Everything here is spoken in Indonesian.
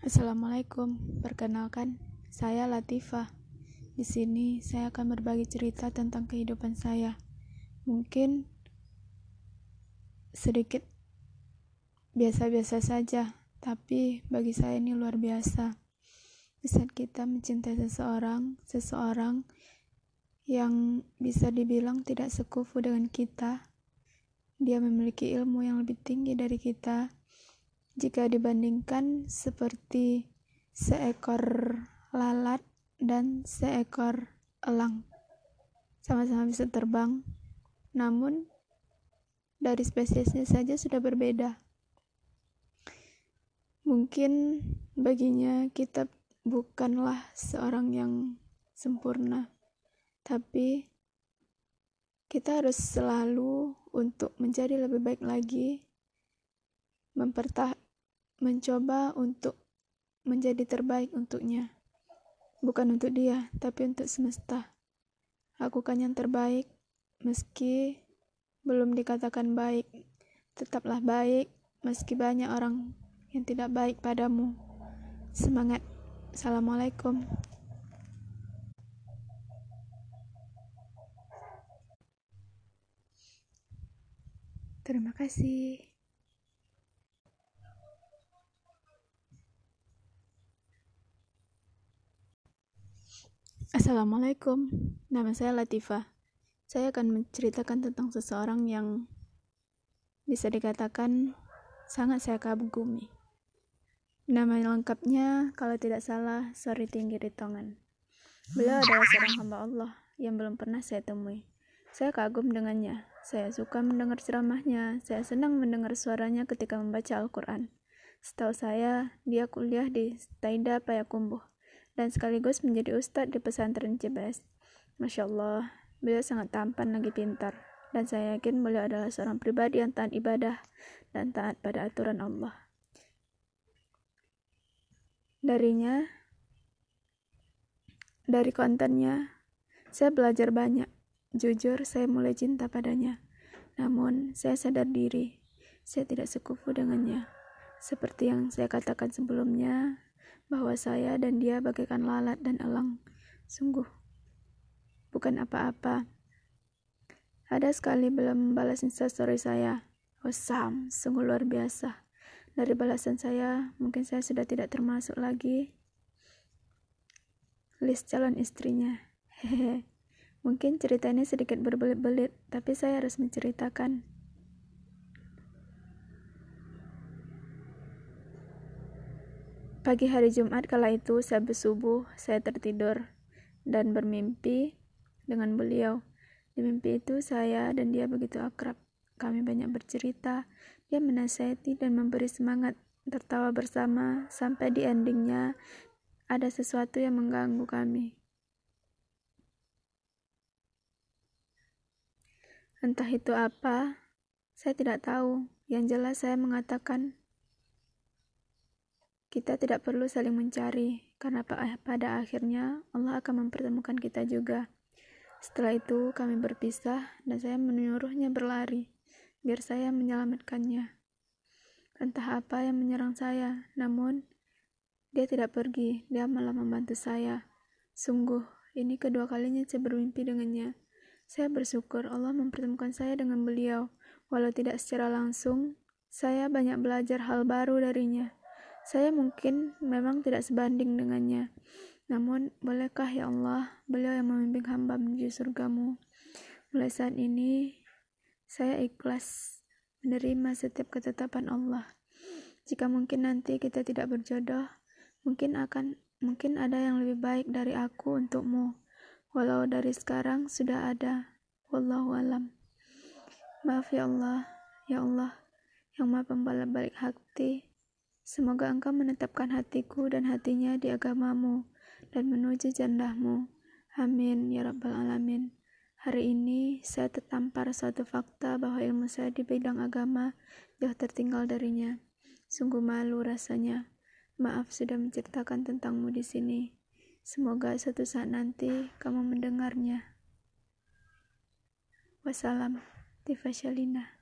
Assalamualaikum, perkenalkan saya Latifah. Di sini saya akan berbagi cerita tentang kehidupan saya. Mungkin sedikit biasa-biasa saja, tapi bagi saya ini luar biasa. Di saat kita mencintai seseorang, seseorang yang bisa dibilang tidak sekufu dengan kita, dia memiliki ilmu yang lebih tinggi dari kita jika dibandingkan seperti seekor lalat dan seekor elang. Sama-sama bisa terbang, namun dari spesiesnya saja sudah berbeda. Mungkin baginya kita bukanlah seorang yang sempurna, tapi kita harus selalu untuk menjadi lebih baik lagi, mempertah mencoba untuk menjadi terbaik untuknya. Bukan untuk dia, tapi untuk semesta. Lakukan yang terbaik, meski belum dikatakan baik. Tetaplah baik, meski banyak orang yang tidak baik padamu. Semangat. Assalamualaikum. Terima kasih. Assalamualaikum, nama saya Latifah. Saya akan menceritakan tentang seseorang yang bisa dikatakan sangat saya kagumi. Nama lengkapnya, kalau tidak salah, Sori Tinggi Ritongan. Beliau adalah seorang hamba Allah yang belum pernah saya temui. Saya kagum dengannya. Saya suka mendengar ceramahnya. Saya senang mendengar suaranya ketika membaca Al-Quran. Setahu saya, dia kuliah di Taida Payakumbuh dan sekaligus menjadi ustadz di pesantren Cibes. Masya Allah, beliau sangat tampan lagi pintar, dan saya yakin beliau adalah seorang pribadi yang taat ibadah dan taat pada aturan Allah. Darinya, dari kontennya, saya belajar banyak. Jujur, saya mulai cinta padanya. Namun, saya sadar diri, saya tidak sekufu dengannya. Seperti yang saya katakan sebelumnya, bahwa saya dan dia bagaikan lalat dan elang. Sungguh, bukan apa-apa. Ada sekali belum membalas instastory saya. Wasam, sungguh luar biasa. Dari balasan saya, mungkin saya sudah tidak termasuk lagi list calon istrinya. Hehe. Mungkin cerita ini sedikit berbelit-belit, tapi saya harus menceritakan. Pagi hari Jumat kala itu saya bersubuh, saya tertidur dan bermimpi dengan beliau. Di mimpi itu saya dan dia begitu akrab. Kami banyak bercerita, dia menasihati dan memberi semangat, tertawa bersama sampai di endingnya ada sesuatu yang mengganggu kami. Entah itu apa, saya tidak tahu. Yang jelas saya mengatakan kita tidak perlu saling mencari, karena pada akhirnya Allah akan mempertemukan kita juga. Setelah itu, kami berpisah, dan saya menyuruhnya berlari, biar saya menyelamatkannya. Entah apa yang menyerang saya, namun dia tidak pergi, dia malah membantu saya. Sungguh, ini kedua kalinya saya bermimpi dengannya. Saya bersyukur Allah mempertemukan saya dengan beliau, walau tidak secara langsung. Saya banyak belajar hal baru darinya. Saya mungkin memang tidak sebanding dengannya. Namun, bolehkah ya Allah, beliau yang membimbing hamba menuju surgamu. Mulai saat ini, saya ikhlas menerima setiap ketetapan Allah. Jika mungkin nanti kita tidak berjodoh, mungkin akan mungkin ada yang lebih baik dari aku untukmu. Walau dari sekarang sudah ada. Wallahu alam. Maaf ya Allah, ya Allah, yang maha pembalap balik hati. Semoga engkau menetapkan hatiku dan hatinya di agamamu dan menuju jannahmu. Amin ya rabbal alamin. Hari ini saya tertampar suatu fakta bahwa ilmu saya di bidang agama jauh tertinggal darinya. Sungguh malu rasanya. Maaf sudah menceritakan tentangmu di sini. Semoga suatu saat nanti kamu mendengarnya. Wassalam, Tifa Shalina.